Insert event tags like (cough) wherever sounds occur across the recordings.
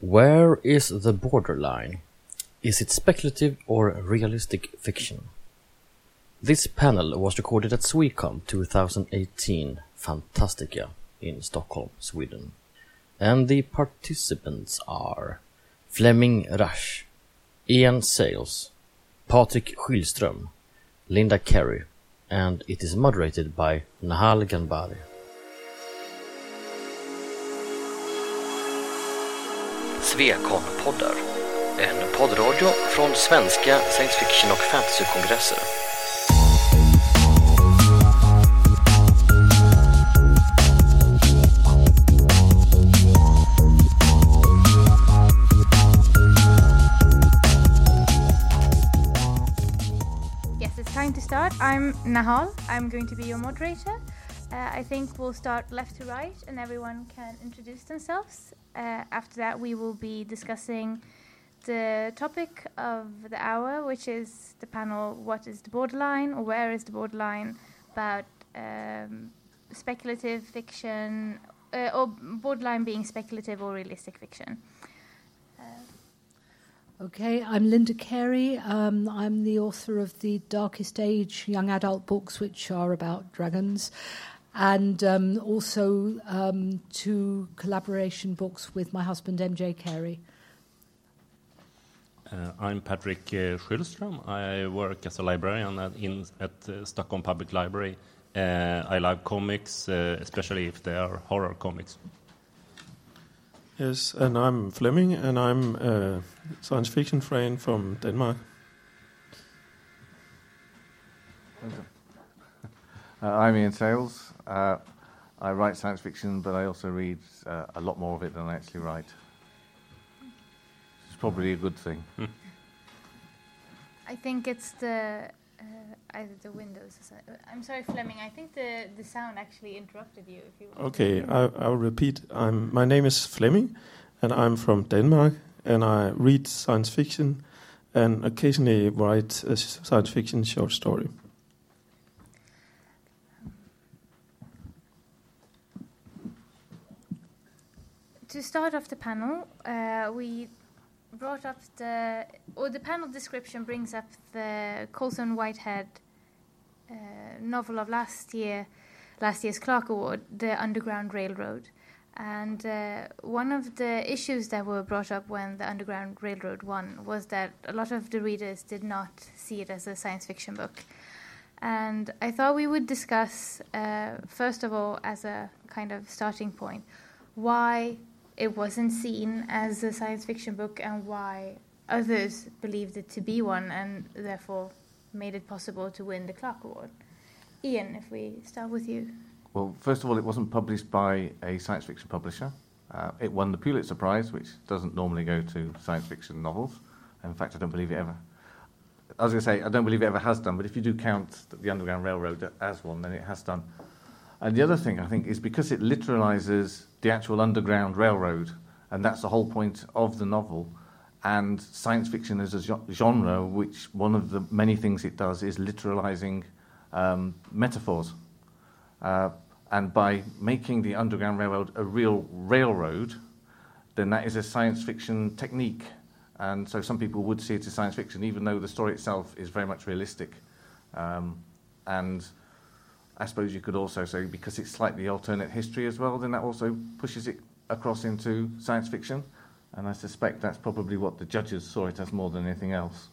Where is the borderline? Is it speculative or realistic fiction? This panel was recorded at Swecon 2018 Fantastika in Stockholm, Sweden. And the participants are Flemming Rasch, Ian Sales, Patrik Skillström, Linda Carey, and it is moderated by Nahal Ganbari. En poddradio från svenska science fiction och fantasykongresser. Yes, it's time to start. I'm Nahal. I'm going to be your moderator. Uh, I think we'll start left to right and everyone can introduce themselves. Uh, after that, we will be discussing the topic of the hour, which is the panel What is the Borderline or Where is the Borderline about um, speculative fiction uh, or borderline being speculative or realistic fiction. Okay, I'm Linda Carey. Um, I'm the author of the Darkest Age young adult books, which are about dragons, and um, also um, two collaboration books with my husband, MJ Carey. Uh, I'm Patrick uh, Schillström. I work as a librarian at, in, at uh, Stockholm Public Library. Uh, I love comics, uh, especially if they are horror comics. Yes, and I'm Flemming, and I'm a science fiction friend from Denmark. (laughs) Uh, I'm Ian Sales. Uh, I write science fiction, but I also read uh, a lot more of it than I actually write. It's probably a good thing. I think it's the uh, either the windows. I'm sorry, Flemming. I think the the sound actually interrupted you. If you Okay, I, I'll repeat. I'm, my name is Flemming, and I'm from Denmark, and I read science fiction and occasionally write a science fiction short story. To start off the panel, uh, we brought up the or the panel description brings up the Colson Whitehead uh, novel of last year, last year's Clarke Award, The Underground Railroad. And uh, one of the issues that were brought up when the Underground Railroad won was that a lot of the readers did not see it as a science fiction book. And I thought we would discuss, uh, first of all, as a kind of starting point, why it wasn't seen as a science fiction book and why others believed it to be one and therefore made it possible to win the Clarke Award. Ian, if we start with you. Well, first of all, it wasn't published by a science fiction publisher. Uh, it won the Pulitzer Prize, which doesn't normally go to science fiction novels. In fact, I don't believe it ever. I was going to say, I don't believe it ever has done, but if you do count the Underground Railroad as one, then it has done. And the other thing, I think, is because it literalizes the actual Underground Railroad, and that's the whole point of the novel. And science fiction is a genre, which one of the many things it does is literalizing um, metaphors. Uh, and by making the Underground Railroad a real railroad, then that is a science fiction technique. And so some people would see it as science fiction, even though the story itself is very much realistic. Um, and I suppose you could also say because it's slightly alternate history as well, then that also pushes it across into science fiction. And I suspect that's probably what the judges saw it as more than anything else.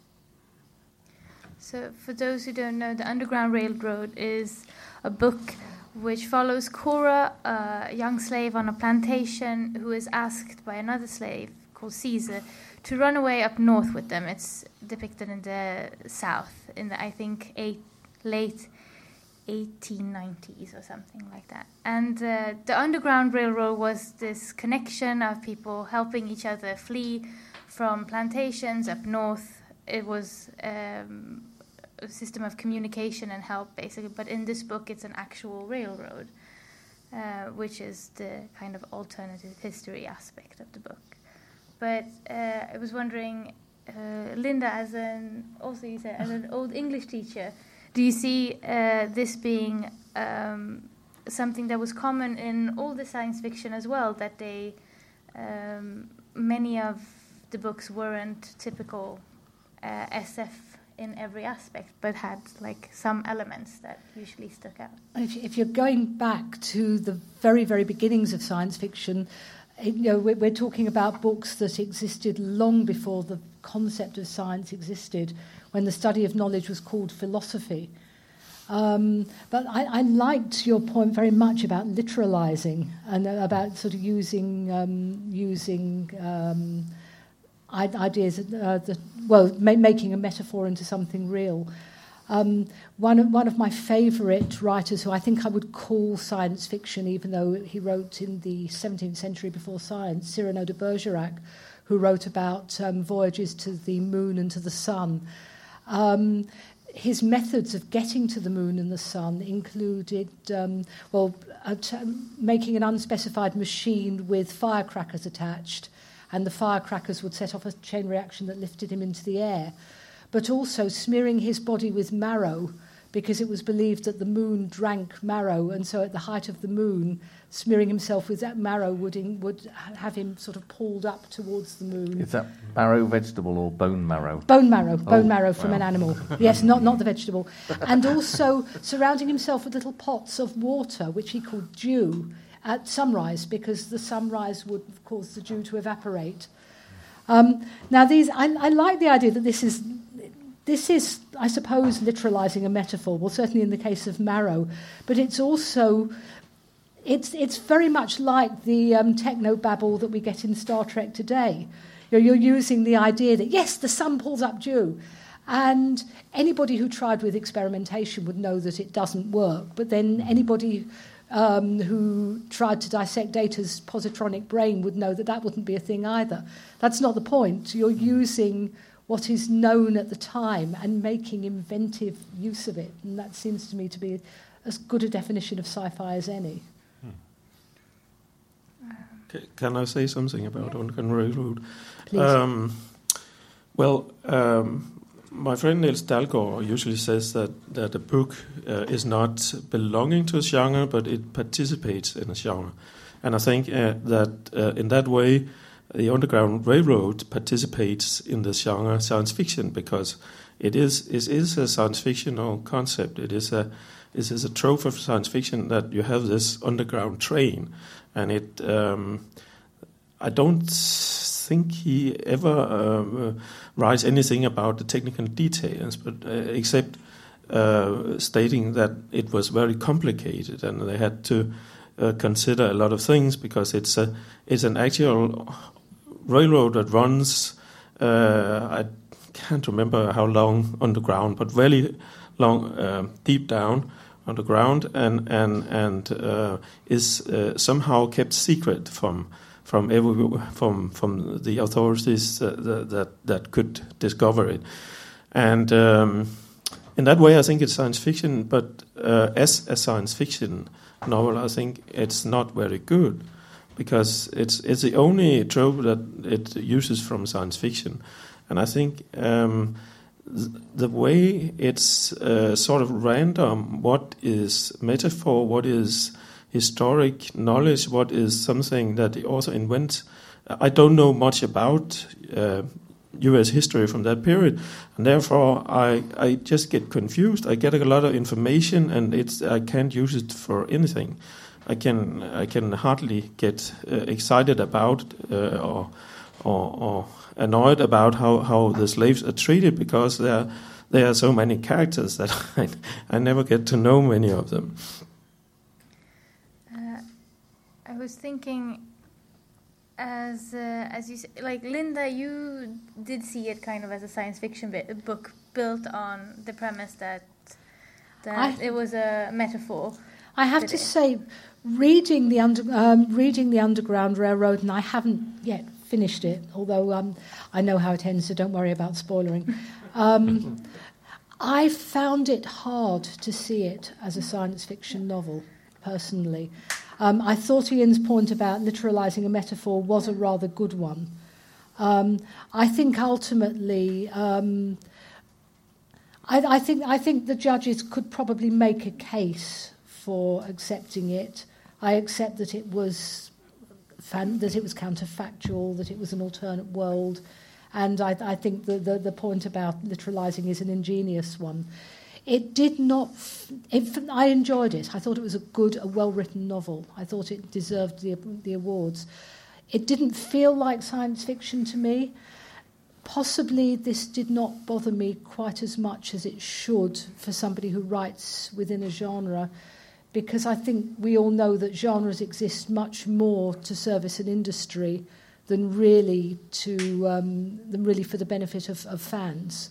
So, for those who don't know, The Underground Railroad is a book which follows Cora, a young slave on a plantation who is asked by another slave called Caesar to run away up north with them. It's depicted in the south, in the, I think, eight, late 1890s or something like that. And uh, the Underground Railroad was this connection of people helping each other flee from plantations up north. It was um, a system of communication and help, basically. But in this book, it's an actual railroad, uh, which is the kind of alternative history aspect of the book. But uh, I was wondering, uh, Linda, as an also you said as an old English teacher, do you see uh, this being um, something that was common in all the science fiction as well? That they um, many of the books weren't typical uh, SF in every aspect, but had like some elements that usually stuck out. If, if you're going back to the very, very beginnings of science fiction, you know, we're, we're talking about books that existed long before the concept of science existed, when the study of knowledge was called philosophy. Um, but I, I, liked your point very much about literalizing and about sort of using um, using um, ideas uh, well ma- making a metaphor into something real. Um, one of one of my favourite writers, who I think I would call science fiction, even though he wrote in the 17th century before science, Cyrano de Bergerac, who wrote about um, voyages to the moon and to the sun. Um, his methods of getting to the moon and the sun included, um, well, t- making an unspecified machine with firecrackers attached, and the firecrackers would set off a chain reaction that lifted him into the air, but also smearing his body with marrow because it was believed that the moon drank marrow, and so at the height of the moon, smearing himself with that marrow would, in, would have him sort of pulled up towards the moon. Is that marrow vegetable or bone marrow? Bone marrow, bone oh, marrow from wow. an animal. yes, not, not the vegetable. And also surrounding himself with little pots of water, which he called dew, at sunrise, because the sunrise would cause the dew to evaporate. Um, now, these I, I like the idea that this is this is, I suppose, literalizing a metaphor. Well, certainly in the case of marrow, but it's also it's it's very much like the um, techno babble that we get in Star Trek today. You know, you're using the idea that yes, the sun pulls up dew, and anybody who tried with experimentation would know that it doesn't work. But then anybody um, who tried to dissect Data's positronic brain would know that that wouldn't be a thing either. That's not the point. You're using what is known at the time and making inventive use of it. And that seems to me to be as good a definition of sci fi as any. Can I say something about yeah. Underground Railroad? Please. Um, well, um, my friend Niels Dalgaard usually says that, that a book uh, is not belonging to a genre, but it participates in a genre. And I think uh, that uh, in that way, the Underground Railroad participates in the genre science fiction because it is it is a science fictional concept. It is a it is a trope of science fiction that you have this underground train, and it. Um, I don't think he ever um, writes anything about the technical details, but uh, except uh, stating that it was very complicated and they had to uh, consider a lot of things because it's a it's an actual railroad that runs. Uh, I can't remember how long underground, but very long, uh, deep down underground, and and and uh, is somehow kept secret from from every from from the authorities that that, that could discover it, and. Um, in that way, I think it's science fiction, but uh, as a science fiction novel, I think it's not very good because it's it's the only trope that it uses from science fiction, and I think um, th- the way it's uh, sort of random, what is metaphor, what is historic knowledge, what is something that the author invents. I don't know much about uh, U.S. history from that period, and therefore I I just get confused. I get a lot of information, and it's I can't use it for anything. I can I can hardly get uh, excited about uh, or, or, or annoyed about how, how the slaves are treated because there there are so many characters that (laughs) I, I never get to know many of them. Uh, I was thinking, as uh, as you like Linda, you did see it kind of as a science fiction bit, book built on the premise that that I, it was a metaphor. I have to say, reading the under, um, reading the Underground Railroad, and I haven't yet finished it, although um, I know how it ends, so don't worry about spoiling. (laughs) Um, I found it hard to see it as a science fiction novel, personally. Um, I thought Ian's point about literalizing a metaphor was a rather good one. Um, I think ultimately, um, I, I, think I think the judges could probably make a case for accepting it. I accept that it was fan, that it was counterfactual, that it was an alternate world, and I, I think the, the, the point about literalizing is an ingenious one. It did not. It, I enjoyed it. I thought it was a good, a well-written novel. I thought it deserved the the awards. It didn't feel like science fiction to me. Possibly this did not bother me quite as much as it should for somebody who writes within a genre, because I think we all know that genres exist much more to service an industry than really to um, than really for the benefit of, of fans.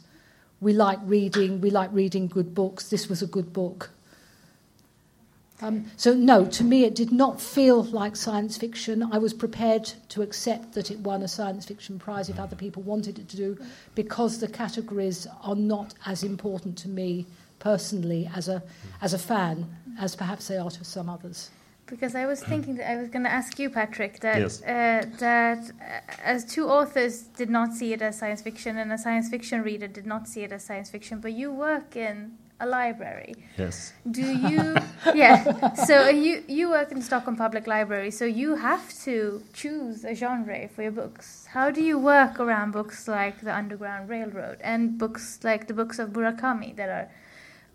We like reading. We like reading good books. This was a good book. Um, so, no, to me, it did not feel like science fiction. I was prepared to accept that it won a science fiction prize if other people wanted it to do, because the categories are not as important to me personally as a, as a fan as perhaps they are to some others. Because I was thinking that I was going to ask you, Patrick, that Yes. uh, that uh, as two authors did not see it as science fiction, and a science fiction reader did not see it as science fiction, but you work in a library. Yes. Do (laughs) you? yeah. So you you work in Stockholm Public Library, so you have to choose a genre for your books. How do you work around books like The Underground Railroad and books like the books of Murakami that are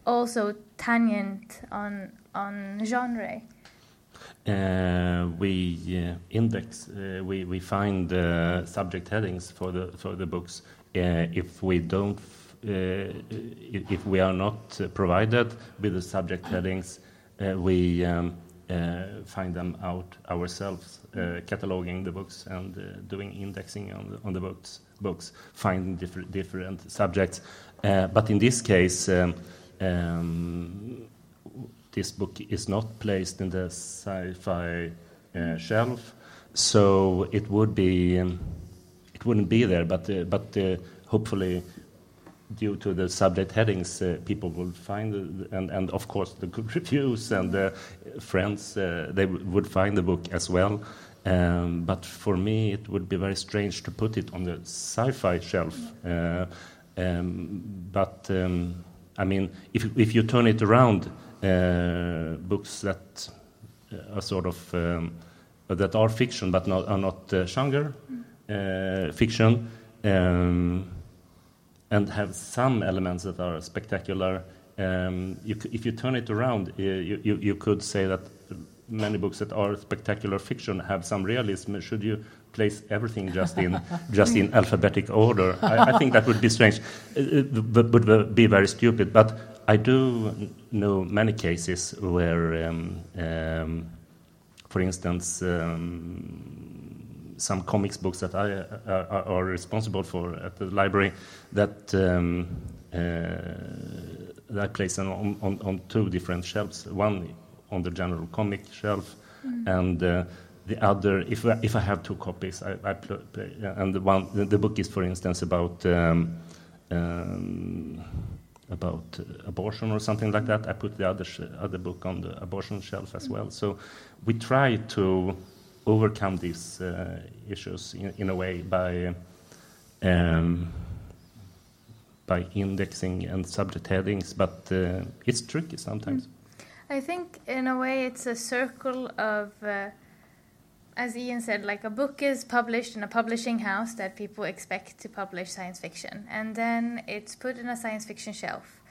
also tangent on on genre? We uh, index, uh, we, we find uh, subject headings for the, for the books. If we don't, f- if if we are not provided with the subject headings, we um, find them out ourselves, cataloging the books and doing indexing on the, books, books finding different, different subjects. But in this case, um, um, this book is not placed in the sci-fi uh, shelf, so it would be um, it wouldn't be there. But uh, but uh, hopefully, due to the subject headings, uh, people will find the, and and of course the good (laughs) reviews and uh, friends uh, they would find the book as well. Um, but for me, it would be very strange to put it on the sci-fi shelf. Um, but um, I mean, if if you turn it around, books that uh, are sort of um, that are fiction but not, are not genre uh, fiction, um, and have some elements that are spectacular. Um, you, if you turn it around, you, you, you could say that many books that are spectacular fiction have some realism. Should you place everything just in (laughs) just in alphabetic order? I, I think that would be strange. It, would be very stupid. But I do know many cases where, um, um, for instance. Um, some comics books that I uh, are, responsible for at the library that um, uh, that I place on, on, on two different shelves. One on the general comic shelf, and uh, the other. If I, if I have two copies, I, I play, and the one the, the book is, for instance, about. About uh, abortion or something like that. I put the other other book on the abortion shelf as well. So we try to overcome these uh, issues in, in a way by um, by indexing and subject headings, but uh, it's tricky sometimes. I think in a way it's a circle of, uh, as Ian said, like a book is published in a publishing house that people expect to publish science fiction, and then it's put in a science fiction shelf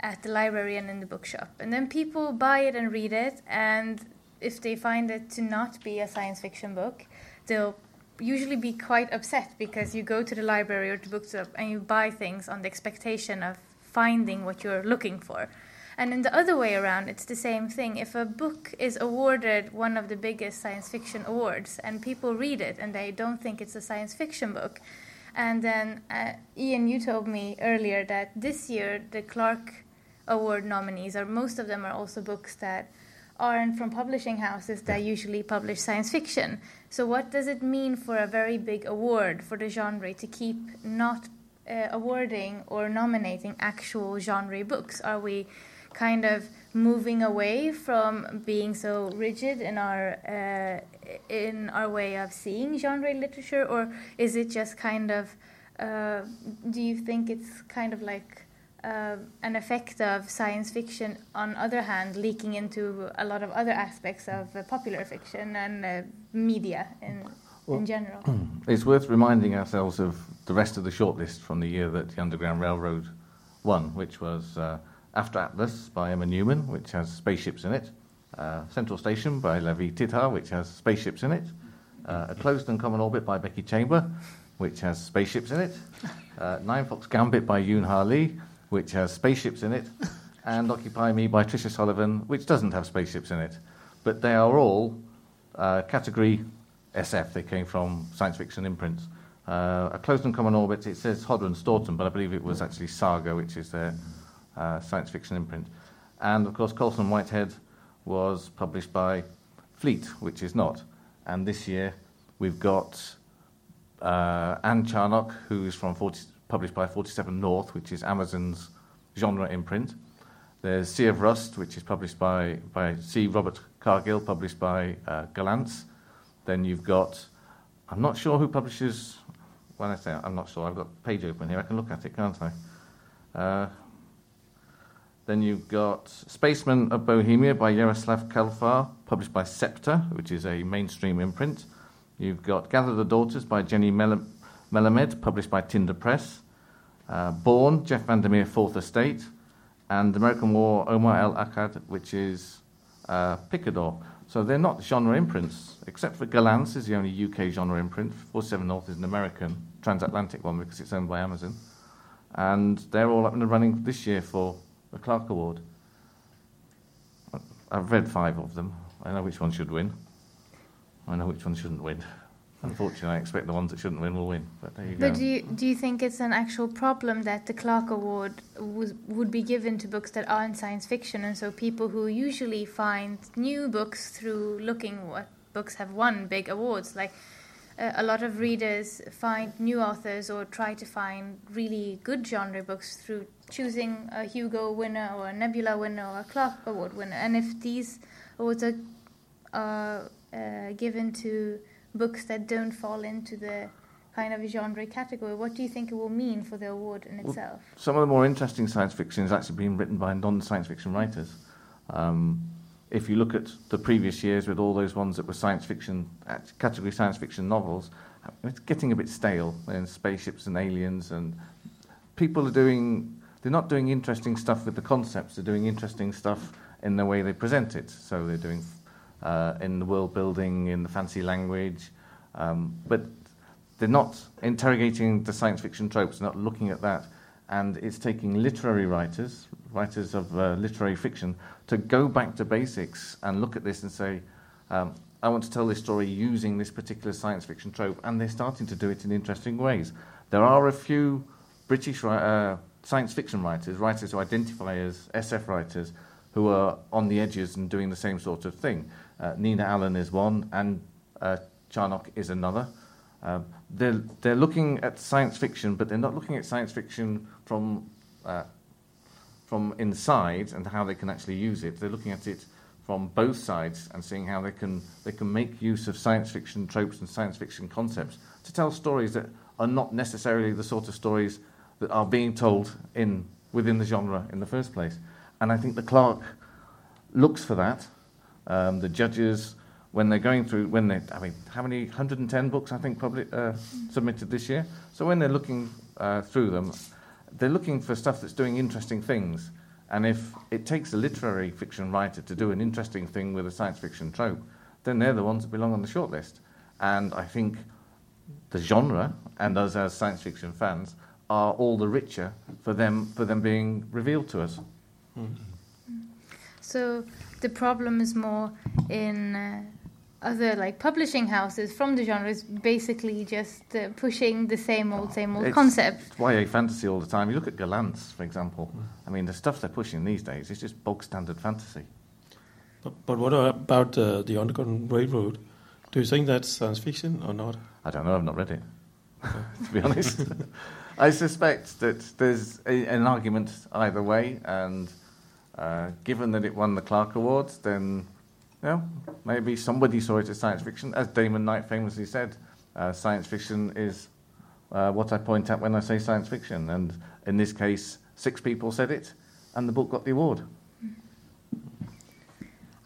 at the library and in the bookshop, and then people buy it and read it, and if they find it to not be a science fiction book, they'll usually be quite upset because you go to the library or the bookshop and you buy things on the expectation of finding what you're looking for. And in the other way around, it's the same thing. If a book is awarded one of the biggest science fiction awards and people read it and they don't think it's a science fiction book, and then uh, Ian, you told me earlier that this year the Clarke Award nominees, or most of them are also books that aren't from publishing houses that usually publish science fiction. So, what does it mean for a very big award for the genre to keep not uh, awarding or nominating actual genre books? Are we kind of moving away from being so rigid in our uh, in our way of seeing genre literature, or is it just kind of? Uh, do you think it's kind of like uh, an effect of science fiction, on other hand, leaking into a lot of other aspects of uh, popular fiction and uh, media in, Well- in general. (clears throat) It's worth reminding ourselves of the rest of the shortlist from the year that the Underground Railroad won, which was uh, After Atlas by Emma Newman, which has spaceships in it, uh, Central Station by Lavie Tidhar, which has spaceships in it, uh, A Closed and Common Orbit by Becky Chamber, which has spaceships in it, (laughs) uh, Nine Fox Gambit by Yoon Ha Lee, which has spaceships in it, and Occupy Me by Tricia Sullivan, which doesn't have spaceships in it. But they are all uh, category SF. They came from science fiction imprints. Uh, a closed and common orbit, it says Hodder and Stoughton, but I believe it was actually Saga, which is their uh, science fiction imprint. And of course, Colson Whitehead was published by Fleet, which is not. And this year we've got uh, Anne Charnock, who is from 40, published by 47 North, which is Amazon's genre imprint. There's Sea of Rust, which is published by, by C. Robert Cargill, published by uh, Gollancz. Then you've got, I'm not sure who publishes, when I say I'm not sure, I've got page open here, I can look at it, can't I? Uh, then you've got Spaceman of Bohemia by Jaroslav Kalfar, published by Sceptre, which is a mainstream imprint. You've got Gather the Daughters by Jenny Mel- Melamed, published by Tinder Press. Uh, Born, Jeff Vandermeer, Fourth Estate. And American War, Omar El Akkad, which is uh, Picador. So they're not genre imprints, except for Gollancz is the only UK genre imprint. 47 North is an American transatlantic one because it's owned by Amazon. And they're all up and running this year for the Clarke Award. I've read five of them. I know which one should win. I know which one shouldn't win. Unfortunately, I expect the ones that shouldn't win will win. But there you But go. do you, do you think it's an actual problem that the Clarke Award was, would be given to books that aren't science fiction, and so people who usually find new books through looking what books have won big awards, like uh, a lot of readers find new authors or try to find really good genre books through choosing a Hugo winner or a Nebula winner or a Clarke Award winner, and if these awards are, are uh, given to books that don't fall into the kind of genre category, what do you think it will mean for the award in Well, itself? Some of the more interesting science fiction has actually been written by non-science fiction writers. Um, if you look at the previous years with all those ones that were science fiction, category science fiction novels, it's getting a bit stale. And spaceships and aliens, and people are doing. They're not doing interesting stuff with the concepts. They're doing interesting stuff in the way they present it. So they're doing uh, in the world building, in the fancy language, um, but they're not interrogating the science fiction tropes, not looking at that. And it's taking literary writers, writers of uh, literary fiction, to go back to basics and look at this and say, um, I want to tell this story using this particular science fiction trope. And they're starting to do it in interesting ways. There are a few British ri- uh, science fiction writers, writers who identify as SF writers, who are on the edges and doing the same sort of thing. Uh, Nina Allan is one, and uh, Charnock is another. Um, they're, they're looking at science fiction, but they're not looking at science fiction from, uh, from inside and how they can actually use it. They're looking at it from both sides and seeing how they can, they can make use of science fiction tropes and science fiction concepts to tell stories that are not necessarily the sort of stories that are being told in, within the genre in the first place. And I think the Clarke looks for that. Um, the judges, when they're going through, when they, I mean, how many 110 books I think public, uh, submitted this year. So when they're looking uh, through them, they're looking for stuff that's doing interesting things. And if it takes a literary fiction writer to do an interesting thing with a science fiction trope, then they're the ones that belong on the shortlist. And I think the genre and us as science fiction fans are all the richer for them for them being revealed to us. So the problem is more in uh, other like publishing houses from the genre is basically just uh, pushing the same old, same old It's- concept. It's YA fantasy all the time. You look at Gollancz, for example. I mean, the stuff they're pushing these days is just bog standard fantasy. But, but what about uh, the Underground Railroad? Do you think that's science fiction or not? I don't know. I've not read it. (laughs) to be honest, (laughs) I suspect that there's a, an argument either way, and uh, given that it won the Clarke Awards, then know, maybe somebody saw it as science fiction. As Damon Knight famously said, uh, science fiction is uh, what I point at when I say science fiction, and in this case, six people said it, and the book got the award.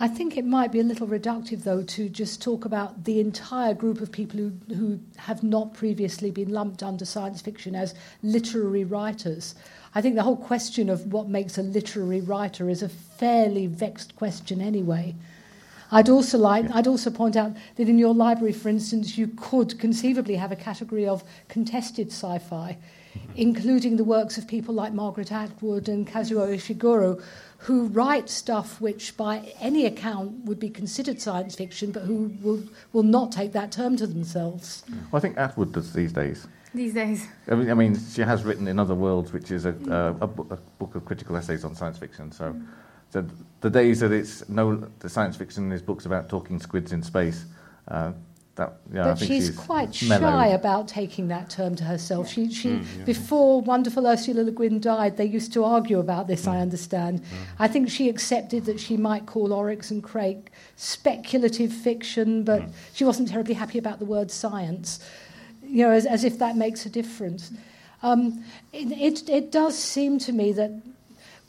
I think it might be a little reductive, though, to just talk about the entire group of people who, who have not previously been lumped under science fiction as literary writers. I think the whole question of what makes a literary writer is a fairly vexed question anyway. I'd also like I'd also point out that in your library, for instance, you could conceivably have a category of contested sci-fi, mm-hmm. including the works of people like Margaret Atwood and Kazuo Ishiguro, who write stuff which, by any account, would be considered science fiction, but who will, will not take that term to themselves. Well, I think Atwood does these days. These days. I mean, I mean she has written In Other Worlds, which is a, mm. uh, a, bu- a book of critical essays on science fiction. So, mm. So the days that it's no the science fiction is books about talking squids in space. Uh, that yeah, I but think she's, she's quite mellow. shy about taking that term to herself. She, she, before wonderful Ursula Le Guin died, they used to argue about this. I understand. I think she accepted that she might call Oryx and Crake speculative fiction, but she wasn't terribly happy about the word science. You know, as, as if that makes a difference. Um, it, it, it does seem to me that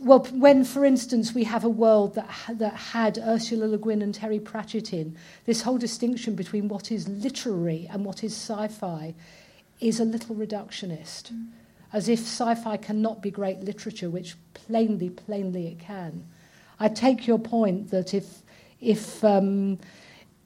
well, when, for instance, we have a world that, ha- that had Ursula Le Guin and Terry Pratchett in, this whole distinction between what is literary and what is sci fi is a little reductionist, as if sci fi cannot be great literature, which plainly, plainly it can. I take your point that if, if, um,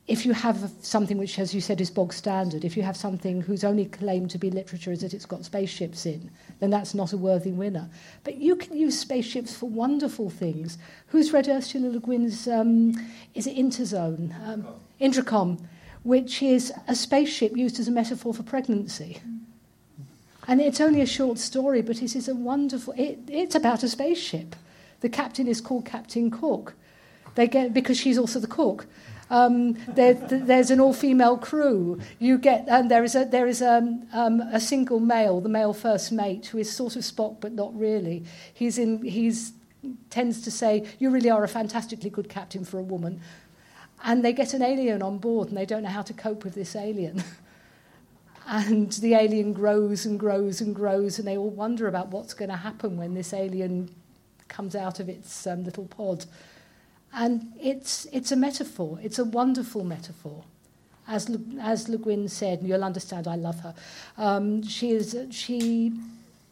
if you have something which, as you said, is bog standard, if you have something whose only claim to be literature is that it's got spaceships in, then that's not a worthy winner. But you can use spaceships for wonderful things. Who's read Ursula Le Guin's, um, is it Interzone? Um, Intracom, which is a spaceship used as a metaphor for pregnancy. And it's only a short story, but it is a wonderful, it, it's about a spaceship. The captain is called Captain Cook. They get, because she's also the cook. Um, there, there's an all-female crew. You get, and there is a there is a, um, a single male, the male first mate, who is sort of Spock but not really. He's in. He's tends to say, "You really are a fantastically good captain for a woman." And they get an alien on board, and they don't know how to cope with this alien. (laughs) and the alien grows and grows and grows, and they all wonder about what's going to happen when this alien comes out of its um, little pod. And it's, it's a metaphor, it's a wonderful metaphor. As Le, as Le Guin said, and you'll understand I love her, um, she, is, she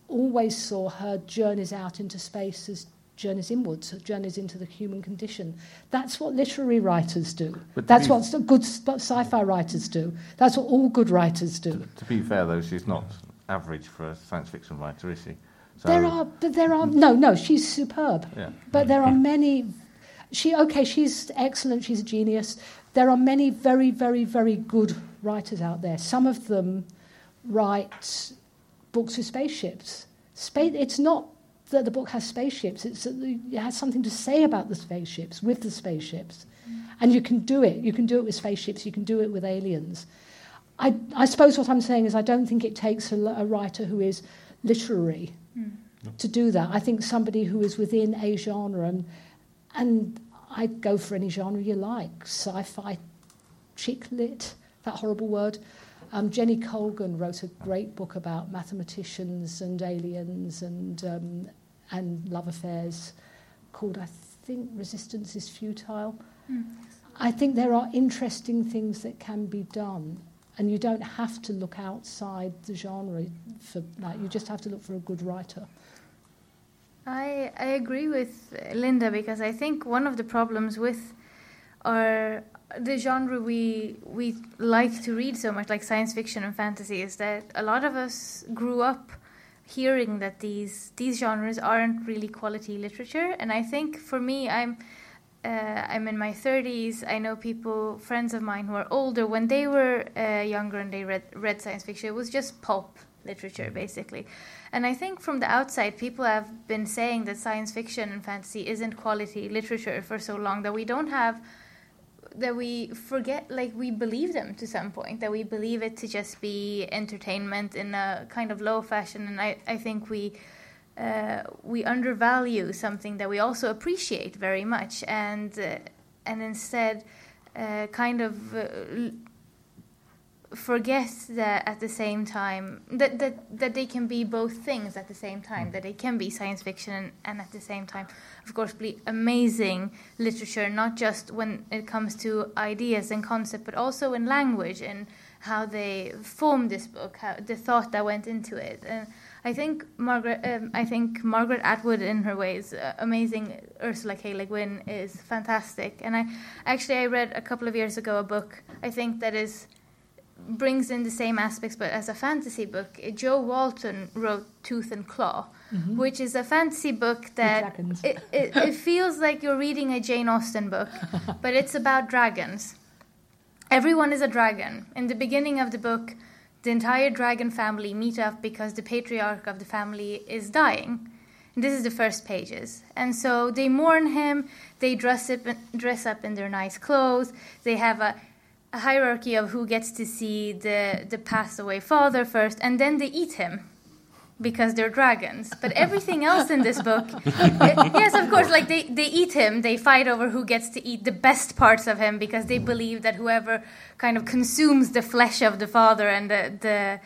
always saw her journeys out into space as journeys inwards, journeys into the human condition. That's what literary writers do. But That's what good sci-fi writers do. That's what all good writers do. To, to be fair, though, she's not average for a science fiction writer, is she? So, There are, but there are no, no. She's superb. Yeah. But there are many. She okay. She's excellent. She's a genius. There are many very, very, very good writers out there. Some of them write books with spaceships. Space. It's not that the book has spaceships. It's that it has something to say about the spaceships with the spaceships, mm. and you can do it. You can do it with spaceships. You can do it with aliens. I, I suppose what I'm saying is I don't think it takes a, a writer who is literary mm. to do that. I think somebody who is within a genre, and, and I'd go for any genre you like sci fi, chick lit, that horrible word. Um, Jenny Colgan wrote a great book about mathematicians and aliens and, um, and love affairs called, I think, Resistance is Futile. I think there are interesting things that can be done, and you don't have to look outside the genre for that. You just have to look for a good writer. I, I agree with Linda because I think one of the problems with our the genre we we like to read so much, like science fiction and fantasy, is that a lot of us grew up hearing that these these genres aren't really quality literature. And I think for me, I'm uh, I'm in my 30s. I know people, friends of mine who are older. When they were uh, younger and they read read science fiction, it was just pulp literature basically. And I think from the outside, people have been saying that science fiction and fantasy isn't quality literature for so long that we don't have, that we forget, like we believe them to some point, that we believe it to just be entertainment in a kind of low fashion. And I, I think we, uh, we undervalue something that we also appreciate very much, and uh, and instead, uh, kind of. Forget that at the same time that, that that they can be both things at the same time that they can be science fiction and, and at the same time of course be amazing literature not just when it comes to ideas and concept but also in language and how they formed this book how the thought that went into it. And I think Margaret um, I think Margaret Atwood in her ways uh, amazing Ursula K. Le Guin is fantastic. And I actually I read a couple of years ago a book I think that is brings in the same aspects, but as a fantasy book, Jo Walton wrote Tooth and Claw, Mhm. which is a fantasy book that it, it, (laughs) it feels like you're reading a Jane Austen book, (laughs) but it's about dragons. Everyone is a dragon. In the beginning of the book, the entire dragon family meet up because the patriarch of the family is dying. And this is the first pages. And so they mourn him, they dress up, dress up in their nice clothes, they have a, a hierarchy of who gets to see the, the passed away father first, and then they eat him because they're dragons. But (laughs) everything else in this book, yes, of course, like they, they eat him, they fight over who gets to eat the best parts of him because they believe that whoever kind of consumes the flesh of the father and the, the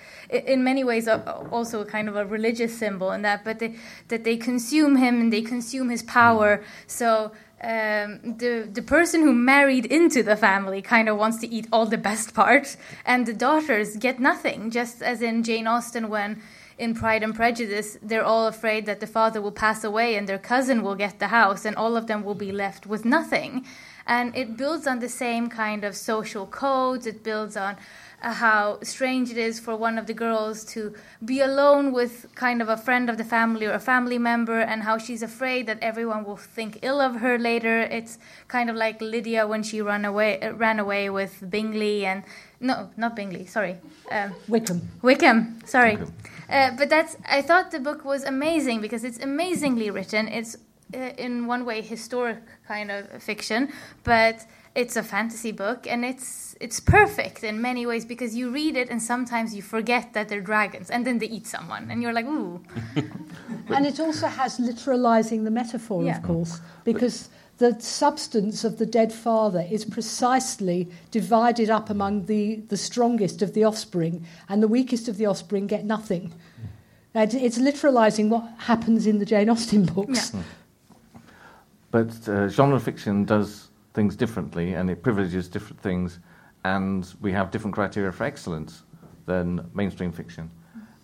in many ways also a kind of a religious symbol in that, but they, that they consume him and they consume his power. So um, the the person who married into the family kind of wants to eat all the best parts, and the daughters get nothing. Just as in Jane Austen, when in Pride and Prejudice, they're all afraid that the father will pass away and their cousin will get the house, and all of them will be left with nothing. And it builds on the same kind of social codes. It builds on how strange it is for one of the girls to be alone with kind of a friend of the family or a family member, and how she's afraid that everyone will think ill of her later. It's kind of like Lydia when she ran away, uh, ran away with Bingley, and no, not Bingley, sorry, um, Wickham. Wickham. Sorry, Wickham. uh, but that's. I thought the book was amazing because it's amazingly written. It's uh, in one way historic kind of fiction, but it's a fantasy book and it's it's perfect in many ways because you read it and sometimes you forget that they're dragons and then they eat someone and you're like ooh (laughs) And it also has literalizing the metaphor, Yeah. of course, because the substance of the dead father is precisely divided up among the, the strongest of the offspring, and the weakest of the offspring get nothing. And it's literalizing what happens in the Jane Austen books. Yeah. But uh, genre fiction does things differently and it privileges different things, and we have different criteria for excellence than mainstream fiction.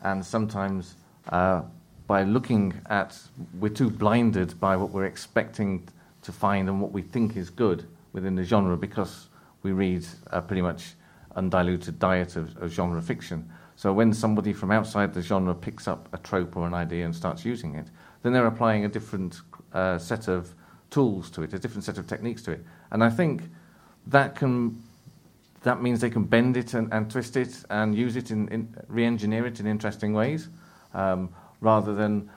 And sometimes, uh, by looking at, we're too blinded by what we're expecting to find and what we think is good within the genre because we read a pretty much undiluted diet of, of genre fiction. So when somebody from outside the genre picks up a trope or an idea and starts using it, then they're applying a different uh, set of tools to it, a different set of techniques to it. And I think that can that means they can bend it and, and twist it and use it in, in re-engineer it in interesting ways, um, rather than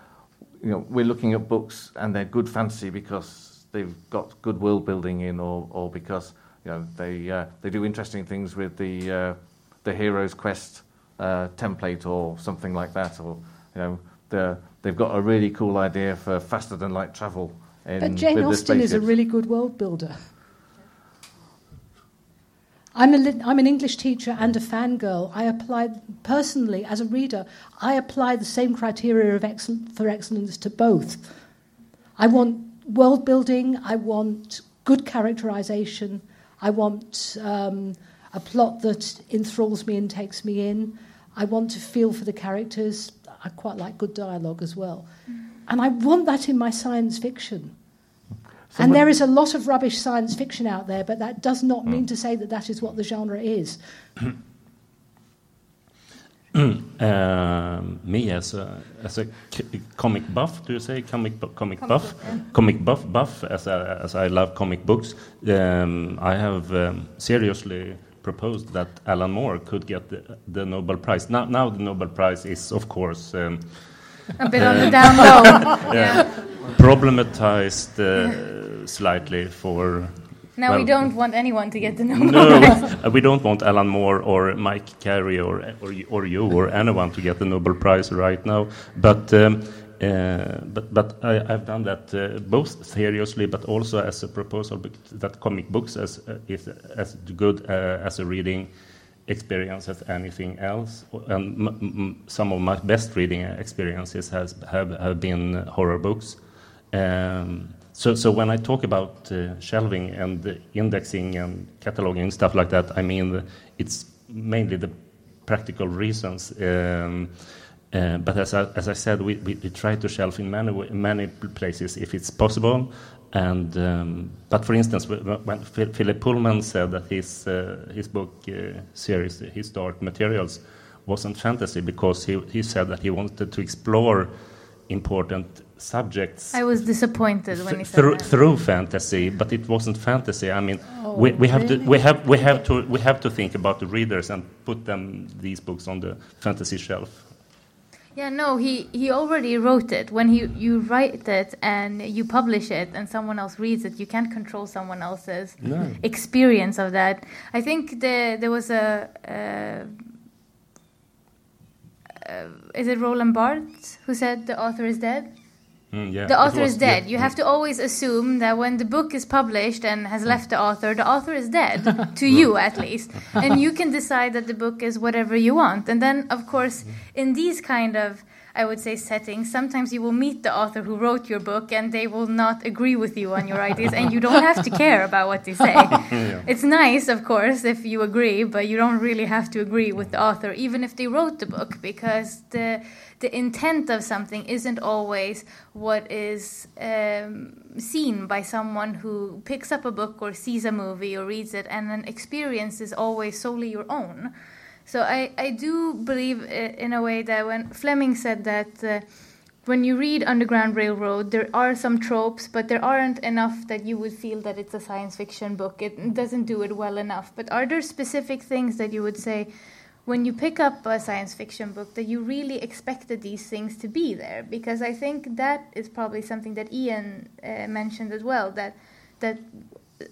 you know we're looking at books and they're good fantasy because they've got good world building in, or, or because you know they uh, they do interesting things with the uh, the hero's quest uh, template or something like that, or you know the, they've got a really cool idea for faster than light travel. In, But Jane Austen is a really good world builder. (laughs) I'm, a lit- I'm an English teacher and a fangirl. I apply, personally, as a reader, I apply the same criteria of excel- for excellence to both. I want world building, I want good characterization, I want um, a plot that enthralls me and takes me in, I want to feel for the characters. I quite like good dialogue as well. And I want that in my science fiction. And there is a lot of rubbish science fiction out there, but that does not mean to say that that is what the genre is. (clears throat) Um, me as a as a c- comic buff, do you say comic bu- comic, buff? Comic buff buff as I, as I love comic books. Um, I have um, seriously proposed that Alan Moore could get the, the Nobel Prize. Now, now the Nobel Prize is of course um, a bit on the down low. (laughs) yeah. problematized uh, slightly for. Now we don't want anyone to get the Nobel No, Prize. (laughs) uh, we don't want Alan Moore or Mike Carey or or, or you or anyone to get the Nobel Prize right now. But um, uh, but but I, I've done that uh, both seriously, but also as a proposal that comic books as uh, is as good uh, as a reading experience as anything else. And m- m- some of my best reading experiences has, have, have been horror books. Um, so, when I talk about uh, shelving and indexing and cataloging and stuff like that, I mean it's mainly the practical reasons. Um, uh, but as I, said, we, try to shelf in many many places if it's possible. And um, but for instance, when Philip Pullman said that his uh, his book series, His Dark Materials, wasn't fantasy because he said that he wanted to explore important subjects. I was disappointed when he said through, that. through fantasy, but it wasn't fantasy. I mean, oh, we, we have really? to we have we have to we have to think about the readers and put them these books on the fantasy shelf. Yeah, no, he, he already wrote it. When he, you write it and you publish it and someone else reads it, you can't control someone else's no. experience of that. I think the, there was a. Uh, uh, is it Roland Barthes who said the author is dead? Mm, yeah, the author was, is dead. Yeah, you yeah. have to always assume that when the book is published and has left the author, the author is dead, (laughs) to you at least. And you can decide that the book is whatever you want. And then, of course, in these kind of I would say, settings, sometimes you will meet the author who wrote your book and they will not agree with you on your ideas, and you don't have to care about what they say. (laughs) It's nice, of course, if you agree, but you don't really have to agree with the author, even if they wrote the book, because the the intent of something isn't always what is um, seen by someone who picks up a book or sees a movie or reads it, and an experience is always solely your own. So I, I do believe in a way that when Flemming said that uh, when you read Underground Railroad, there are some tropes, but there aren't enough that you would feel that it's a science fiction book. It doesn't do it well enough. But are there specific things that you would say when you pick up a science fiction book that you really expected these things to be there? Because I think that is probably something that Ian uh, mentioned as well that that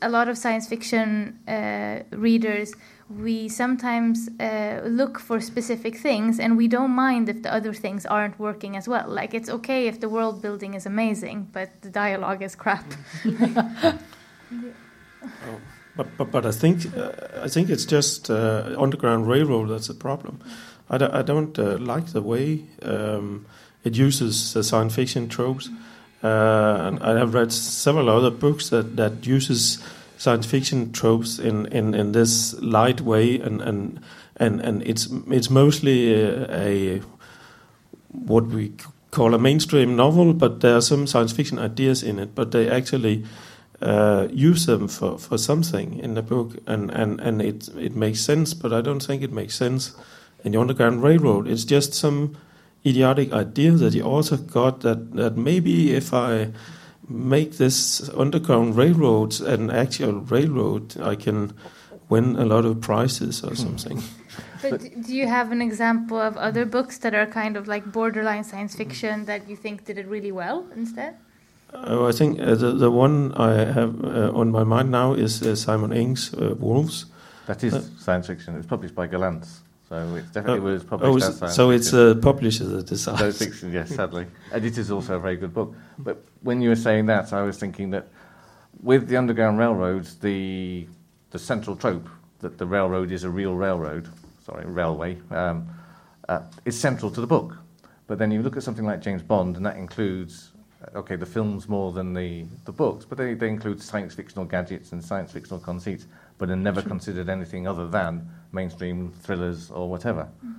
a lot of science fiction uh, readers we sometimes uh, look for specific things and we don't mind if the other things aren't working as well. Like it's okay if the world building is amazing but the dialogue is crap. (laughs) Oh, but, but, but I think uh, I think it's just uh, Underground Railroad that's the problem. I, do, I don't uh, like the way um, it uses science fiction tropes. Uh, and I have read several other books that, that uses science fiction tropes in, in, in this light way, and and and, and it's it's mostly a, a what we call a mainstream novel, but there are some science fiction ideas in it, but they actually uh, use them for, for something in the book, and, and, and it it makes sense. But I don't think it makes sense in the Underground Railroad. It's just some idiotic idea that the author got that that maybe if I make this underground railroad an actual railroad, I can win a lot of prizes or something. (laughs) But do you have an example of other books that are kind of like borderline science fiction that you think did it really well instead? Uh, I think uh, the the one I have uh, on my mind now is uh, Simon Ings' uh, Wolves. That is uh, science fiction. It's published by Gollancz. So it definitely was published oh, as science So it's the publisher that decides. Science fiction, yes, sadly. and it is also a very good book. But when you were saying that, I was thinking that with the Underground Railroad, the, the central trope that the railroad is a real railroad, sorry, railway, um, uh, is central to the book. But then you look at something like James Bond, and that includes, uh, okay, the films more than the, the books, but they, they include science fictional gadgets and science fictional conceits, but are never considered anything other than mainstream thrillers or whatever. Mm.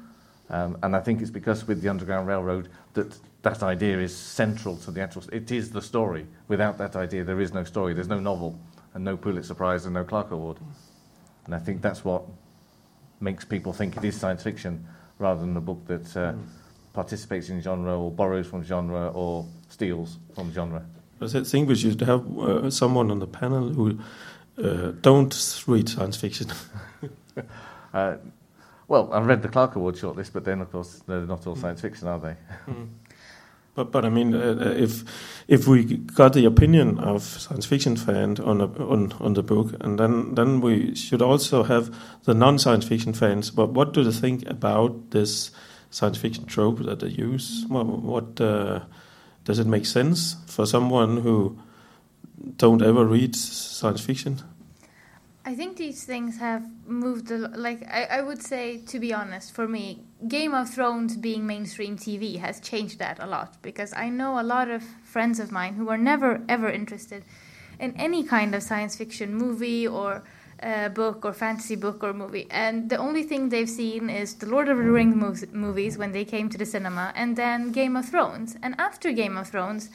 Um, and I think it's because with the Underground Railroad that that idea is central to the actual. It is the story. Without that idea, there is no story. There's no novel, and no Pulitzer Prize, and no Clarke Award. And I think that's what makes people think it is science fiction, rather than a book that uh, mm. participates in genre or borrows from genre or steals from genre. I think we should have uh, someone on the panel who uh, don't read science fiction. (laughs) uh, well, I've read the Clarke Award shortlist, but then, of course, they're not all science fiction, are they? Mm. But, but I mean, uh, uh, if if we got the opinion of science fiction fans on a, on on the book, and then then we should also have the non-science fiction fans. But what do they think about this science fiction trope that they use? What, what uh, does it make sense for someone who don't ever read science fiction? I think these things have moved. A, lo- like I, I would say, to be honest, for me, Game of Thrones being mainstream TV has changed that a lot because I know a lot of friends of mine who are never ever interested in any kind of science fiction movie or uh, book or fantasy book or movie, and the only thing they've seen is the Lord of the Rings movies when they came to the cinema, and then Game of Thrones. And after Game of Thrones,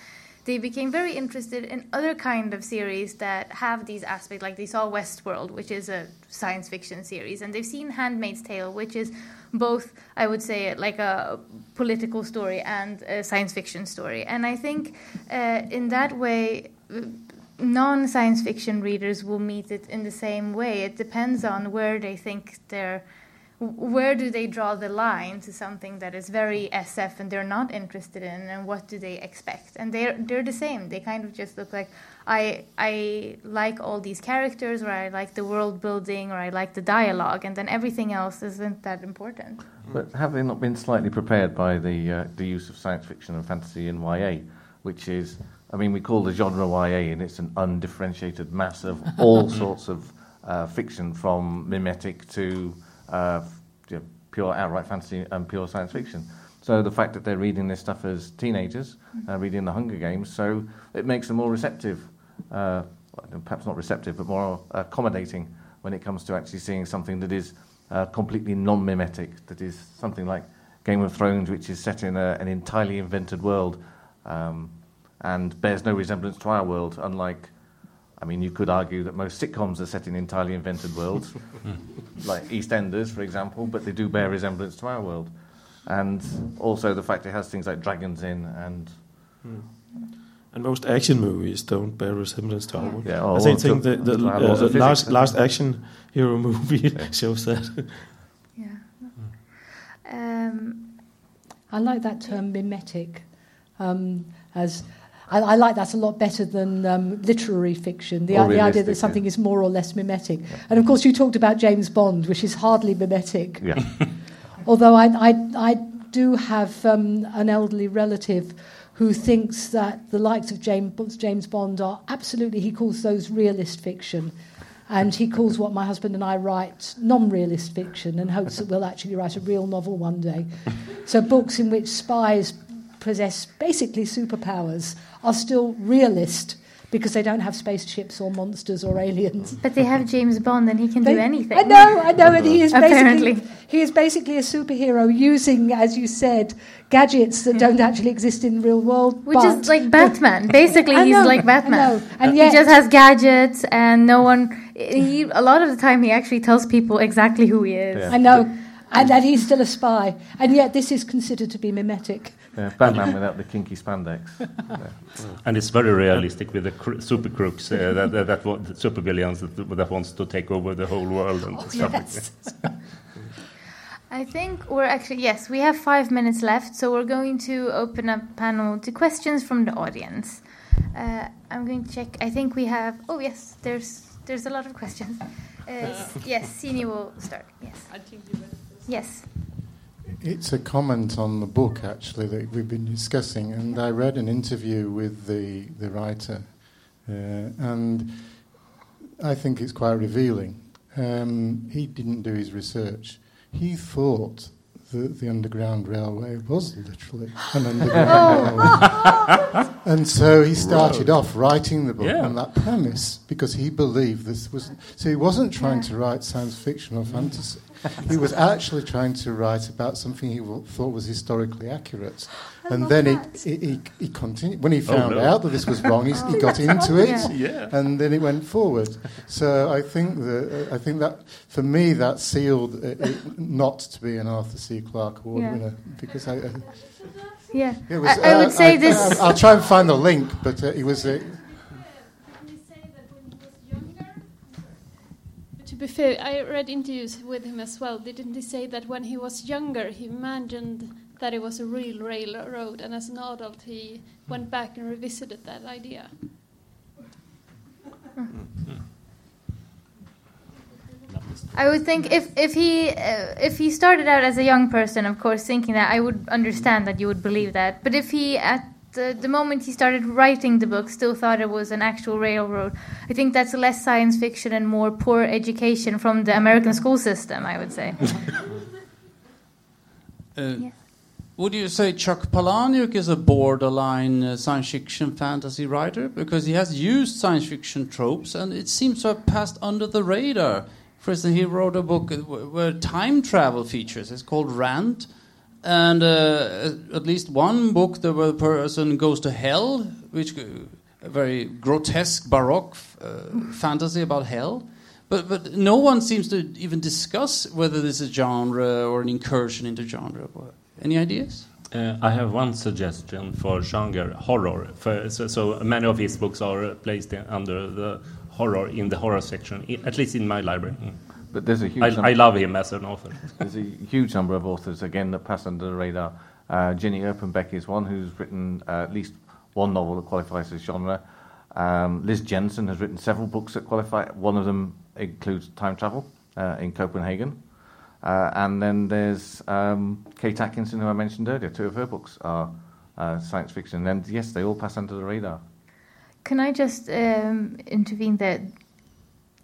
they became very interested in other kind of series that have these aspects like they saw westworld which is a science fiction series. And they've seen handmaid's tale which is both i would say like a political story and a science fiction story. And i think uh, in that way non science fiction readers will meet it in the same way it depends on where they think they're where do they draw the line to something that is very SF and they're not interested in, and what do they expect? And they're they're the same. They kind of just look like I I like all these characters, or I like the world building, or I like the dialogue, and then everything else isn't that important. But have they not been slightly prepared by the uh, the use of science fiction and fantasy in YA, which is, I mean, we call the genre YA, and it's an undifferentiated mass of all (laughs) sorts of uh, fiction, from mimetic to uh, you know, pure outright fantasy and pure science fiction. So the fact that they're reading this stuff as teenagers, uh, reading the Hunger Games, so it makes them more receptive, uh, perhaps not receptive, but more accommodating when it comes to actually seeing something that is uh, completely non-mimetic, that is something like Game of Thrones, which is set in a, an entirely invented world um, and bears no resemblance to our world, unlike I mean, you could argue that most sitcoms are set in entirely invented worlds, (laughs) like EastEnders, for example, but they do bear resemblance to our world. And also the fact it has things like dragons in and. And most action movies don't bear resemblance to our world. Yeah, I or think, to- think the, the uh, laws of last, last action hero movie Yeah. (laughs) shows that. Yeah. Um, I like that term mimetic um, as. I, I like that a lot better than um, literary fiction. The, the idea that something yeah. is more or less mimetic. And of course, you talked about James Bond, which is hardly mimetic. Yeah. (laughs) Although I, I, I do have um, an elderly relative who thinks that the likes of James, James Bond are absolutely, he calls those realist fiction. And he calls what my husband and I write non realist fiction and hopes that we'll actually write a real novel one day. So, books in which spies possess basically superpowers are still realist because they don't have spaceships or monsters or aliens. (laughs) but they have James Bond, and he can do anything. I know, I know, and he is Apparently. basically he is basically a superhero using, as you said, gadgets that don't actually exist in the real world. Which but is like (laughs) Batman. Basically, I he's know, like Batman. know, and he just has gadgets, and no one. He, a lot of the time, he actually tells people exactly who he is. Yeah. I know, and that he's still a spy, and yet this is considered to be mimetic. Yeah, Batman without the kinky spandex. (laughs) Yeah. And it's very realistic with the cr- super crooks, uh, that, that, that want, super villains that, that wants to take over the whole world and stuff like yes. that. (laughs) I think we're actually yes, we have five minutes left, so we're going to open up panel to questions from the audience. Uh, I'm going to check. I think we have. Oh yes, there's there's a lot of questions. Uh, (laughs) yes, Sini will start. Yes. Yes. It's a comment on the book, actually, that we've been discussing. And I read an interview with the, the writer, uh, and I think it's quite revealing. Um, he didn't do his research. He thought that the Underground Railway was literally an underground railway. (laughs) And so he started off writing the book Yeah. on that premise because he believed this was. So he wasn't trying Yeah. to write science fiction or fantasy. He was actually trying to write about something he w- thought was historically accurate. and then that. he, he, he, he continued. When he found no. out that this was wrong, he, he (laughs) got into it. Yeah. Yeah. And then it went forward. So I think that uh, I think that for me that sealed it, it not to be an Arthur C. Clarke Award Yeah. winner because I, I Yeah. it was, I, I would uh, say I, this. I, will try and find the link, but uh, it was. Uh, be fair, I read interviews with him as well. Didn't he say that when he was younger, he imagined that it was a real railroad, and as an adult, he went back and revisited that idea? I would think if if he uh, if he started out as a young person, of course, thinking that I would understand that you would believe that. But if he at the, the moment he started writing the book, still thought it was an actual railroad. I think that's less science fiction and more poor education from the American school system, I would say. (laughs) Uh, Yes. Would you say Chuck Palahniuk is a borderline uh, science fiction fantasy writer? Because he has used science fiction tropes and it seems to have passed under the radar. For instance, he wrote a book uh, where time travel features. It's called Rant. And uh, at least one book, the where the person goes to hell, which uh, a very grotesque Baroque uh, fantasy about hell. But, but no one seems to even discuss whether this is a genre or an incursion into genre. Any ideas? Uh, I have one suggestion for genre horror. For, so, so many of his books are placed under the horror in the horror section, at least in my library. Mm. But there's a huge I, number- I love him as an author. (laughs) There's a huge number of authors, again, that pass under the radar. Uh, Jenny Erpenbeck is one who's written uh, at least one novel that qualifies as genre. Um, Liz Jensen has written several books that qualify. One of them includes time travel uh, in Copenhagen. Uh, and then there's um, Kate Atkinson, who I mentioned earlier. Two of her books are uh, science fiction. And yes, they all pass under the radar. Can I just um, intervene that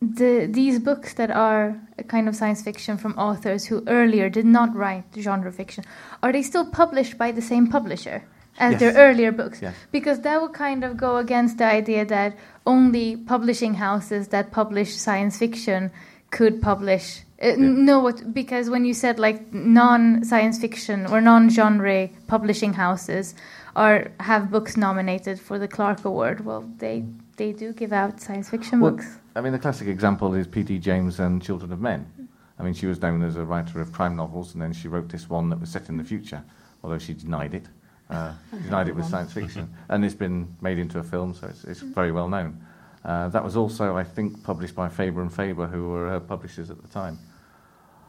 the these books that are a kind of science fiction from authors who earlier did not write genre fiction are they still published by the same publisher as Yes. their earlier books? Yes. Because that would kind of go against the idea that only publishing houses that publish science fiction could publish. Uh, n- No, what because when you said like non-science fiction or non-genre publishing houses are have books nominated for the Clarke Award, well, they they do give out science fiction Well, books. I mean, the classic example is P.D. James and Children of Men. I mean, she was known as a writer of crime novels, and then she wrote this one that was set in the future, although she denied it. Uh, (laughs) denied it was science fiction, and it's been made into a film, so it's, it's very well known. Uh, that was also, I think, published by Faber and Faber, who were her publishers at the time.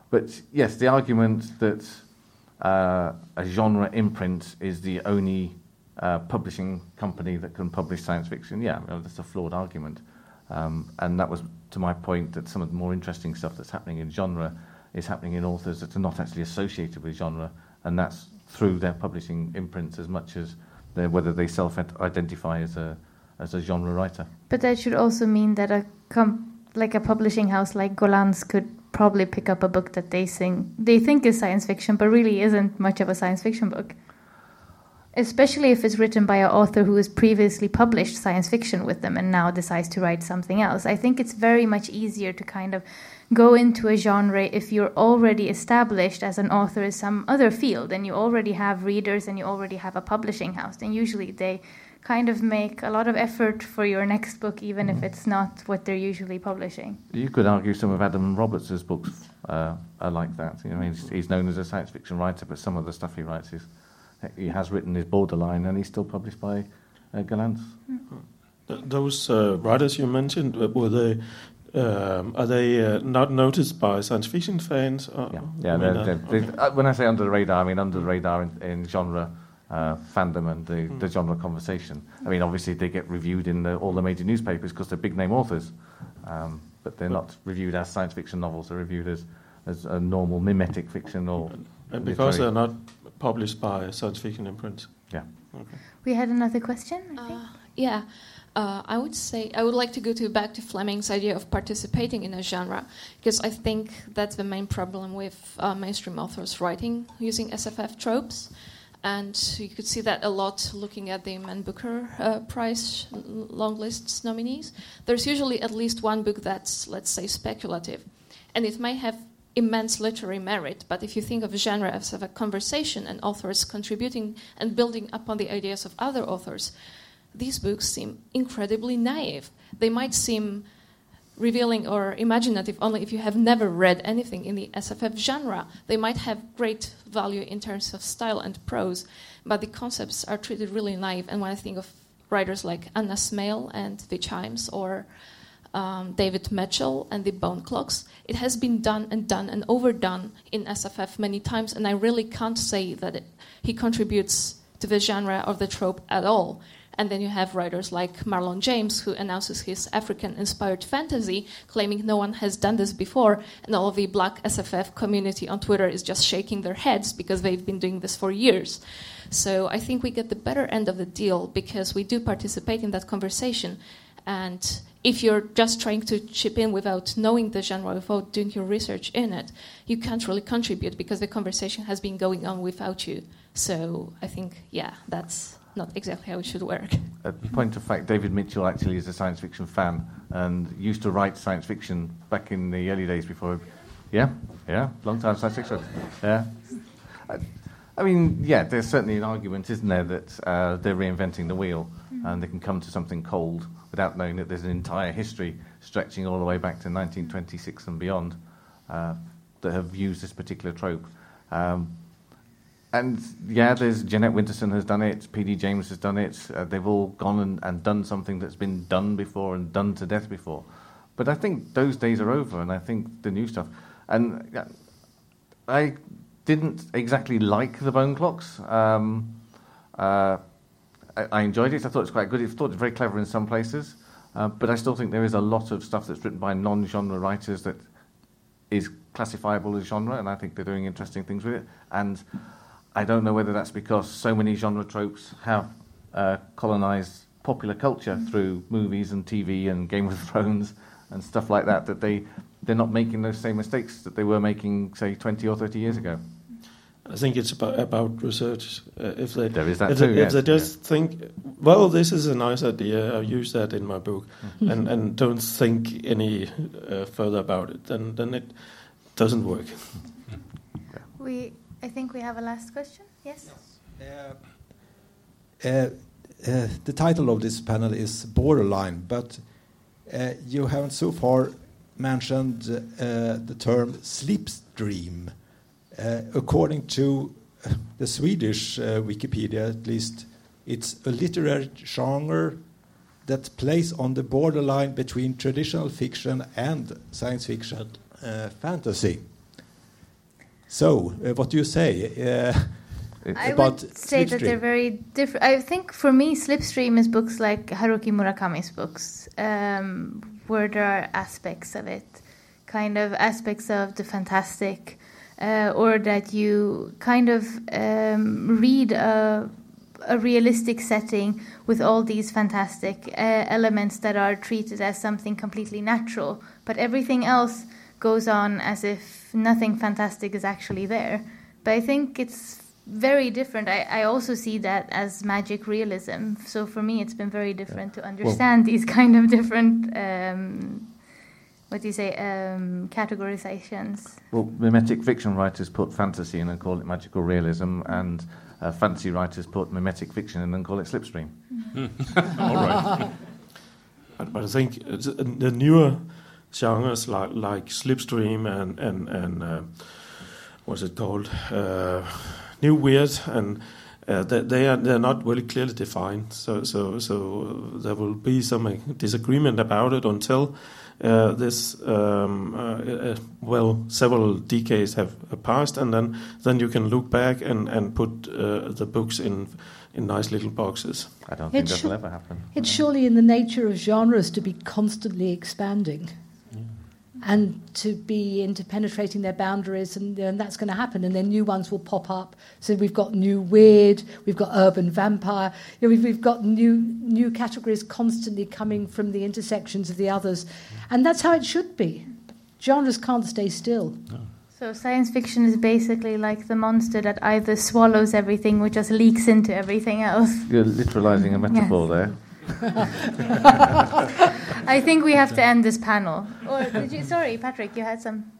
But yes, the argument that uh, a genre imprint is the only publishing company that can publish science fiction, yeah, that's a flawed argument. Um, and that was to my point that some of the more interesting stuff that's happening in genre is happening in authors that are not actually associated with genre, and that's through their publishing imprints as much as whether they self-identify as a as a genre writer. But that should also mean that a like a publishing house like Gollancz could probably pick up a book that they sing they think is science fiction, but really isn't much of a science fiction book. Especially if it's written by an author who has previously published science fiction with them and now decides to write something else. I think it's very much easier to kind of go into a genre if you're already established as an author in some other field and you already have readers and you already have a publishing house. Then usually they kind of make a lot of effort for your next book, even if it's not what they're usually publishing. You could argue some of Adam Roberts' books uh, are like that. You know, he's, he's known as a science fiction writer, but some of the stuff he writes is he has written is borderline, and he's still published by uh. Th- those uh, writers you mentioned, uh, were they? Um, are they uh, not noticed by science fiction fans? Or, Yeah, I yeah. mean, They're, uh, they're, okay. they uh, when I say under the radar, I mean under the radar in, in genre uh, fandom and the, the genre conversation. I mean, obviously they get reviewed in the, all the major newspapers because they're big name authors, um, but they're not reviewed as science fiction novels. They're reviewed as as a normal mimetic fiction or and because they're not published by science fiction imprints. Yeah. Okay. We had another question, I think. Uh, yeah, uh, I would say I would like to go to back to Flemming's idea of participating in a genre because I think that's the main problem with uh, mainstream authors writing using SFF tropes, and you could see that a lot looking at the Man Booker uh, Prize l- long lists nominees. There's usually at least one book that's let's say speculative, and it may have immense literary merit, but if you think of genre as of a conversation and authors contributing and building upon the ideas of other authors, these books seem incredibly naive. They might seem revealing or imaginative only if you have never read anything in the SFF genre. They might have great value in terms of style and prose, but the concepts are treated really naive. And when I think of writers like Anna Smaill and the Chimes or um, David Mitchell and the Bone Clocks, it has been done and done and overdone in SFF many times, and I really can't say that it, he contributes to the genre or the trope at all. And then you have writers like Marlon James, who announces his African inspired fantasy, claiming no one has done this before, and all the black SFF community on Twitter is just shaking their heads because they've been doing this for years. So I think we get the better end of the deal because we do participate in that conversation. And if you're just trying to chip in without knowing the genre, without doing your research in it, you can't really contribute because the conversation has been going on without you. So I think, yeah, that's not exactly how it should work. A point of fact, David Mitchell actually is a science fiction fan and used to write science fiction back in the early days before. Yeah, yeah, long time science fiction. Yeah. I, I mean, yeah, there's certainly an argument, isn't there, that uh, they're reinventing the wheel and they can come to something cold without knowing that there's an entire history stretching all the way back to 1926 and beyond uh, that have used this particular trope. Um, and yeah, there's Jeanette Winterson has done it, P.D. James has done it. Uh, they've all gone and, and done something that's been done before and done to death before. But I think those days are over, and I think the new stuff. And uh, I didn't exactly like the Bone Clocks. Um, uh, I, I, enjoyed it. I thought it was quite good. I thought it was very clever in some places. Uh, but I still think there is a lot of stuff that's written by non-genre writers that is classifiable as genre, and I think they're doing interesting things with it. And I don't know whether that's because so many genre tropes have uh, colonized popular culture mm. through movies and TV and Game of Thrones and stuff like that, that they, they're not making those same mistakes that they were making, say, 20 or 30 years ago. I think it's about, about research. Uh, if they, there is that if too, they, yes. if they just yeah. think, well, this is a nice idea, I'll use that in my book, mm-hmm. and, and don't think any uh, further about it, then, then it doesn't work. (laughs) We, I think we have a last question. Yes. yes. Uh, uh, uh, the title of this panel is Borderline, but uh, you haven't so far mentioned the term sleep slipstream. Uh, according to the Swedish uh, Wikipedia, at least, it's a literary genre that plays on the borderline between traditional fiction and science fiction uh, fantasy. So, what do you say? I would say that they're very different. I think for me, Slipstream is books like Haruki Murakami's books, um, where there are aspects of it, kind of aspects of the fantastic, uh, or that you kind of um, read a, a, realistic setting with all these fantastic uh, elements that are treated as something completely natural, but everything else goes on as if nothing fantastic is actually there. But I think it's very different. I, I also see that as magic realism. So for me, it's been very different to understand well, (laughs) these kind of different um, what do you say, um, categorizations? Well, mimetic fiction writers put fantasy in and call it magical realism, and uh, fantasy writers put mimetic fiction in and call it slipstream. Mm. (laughs) All right. (laughs) but, but, I think the newer genres like, like slipstream and, and, and uh, what's it called? Uh, new weird and uh, they, they are they're not really clearly defined. So so so there will be some disagreement about it until uh, this um, uh, uh, well several decades have passed, and then then you can look back and and put the books in in nice little boxes. I don't think that will ever happen. It's surely in the nature of genres to be constantly expanding and to be interpenetrating their boundaries, and, and that's going to happen. And then new ones will pop up. So we've got new weird, we've got urban vampire. You know, we've, we've got new new categories constantly coming from the intersections of the others, and that's how it should be. Genres can't stay still. No. So science fiction is basically like the monster that either swallows everything or just leaks into everything else. You're literalizing a metaphor yes. there. (laughs) I think we have to end this panel. Or did you? Sorry, Patrick, you had some.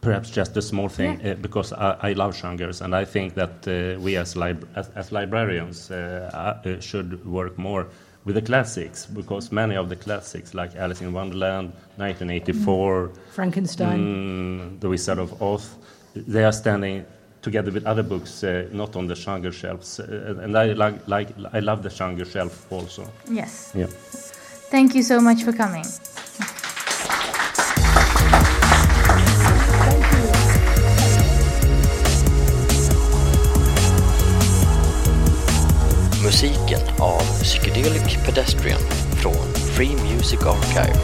Perhaps just a small thing, yeah. uh, because I, I, love genres, and I think that uh, we as, lib- as, as, librarians uh, uh should work more with the classics, because many of the classics, like Alice in Wonderland, 1984, mm. Frankenstein, mm, The Wizard of Oz, they are standing together with other books, uh, not on the genre shelves. Uh, and I like, like, I love the genre shelf also. Yes. Yeah. Thank you so much for coming. Musiken av Psychedelic Pedestrian från Free Music Archive.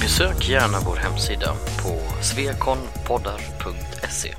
Besök gärna vår hemsida på svekonpoddar.se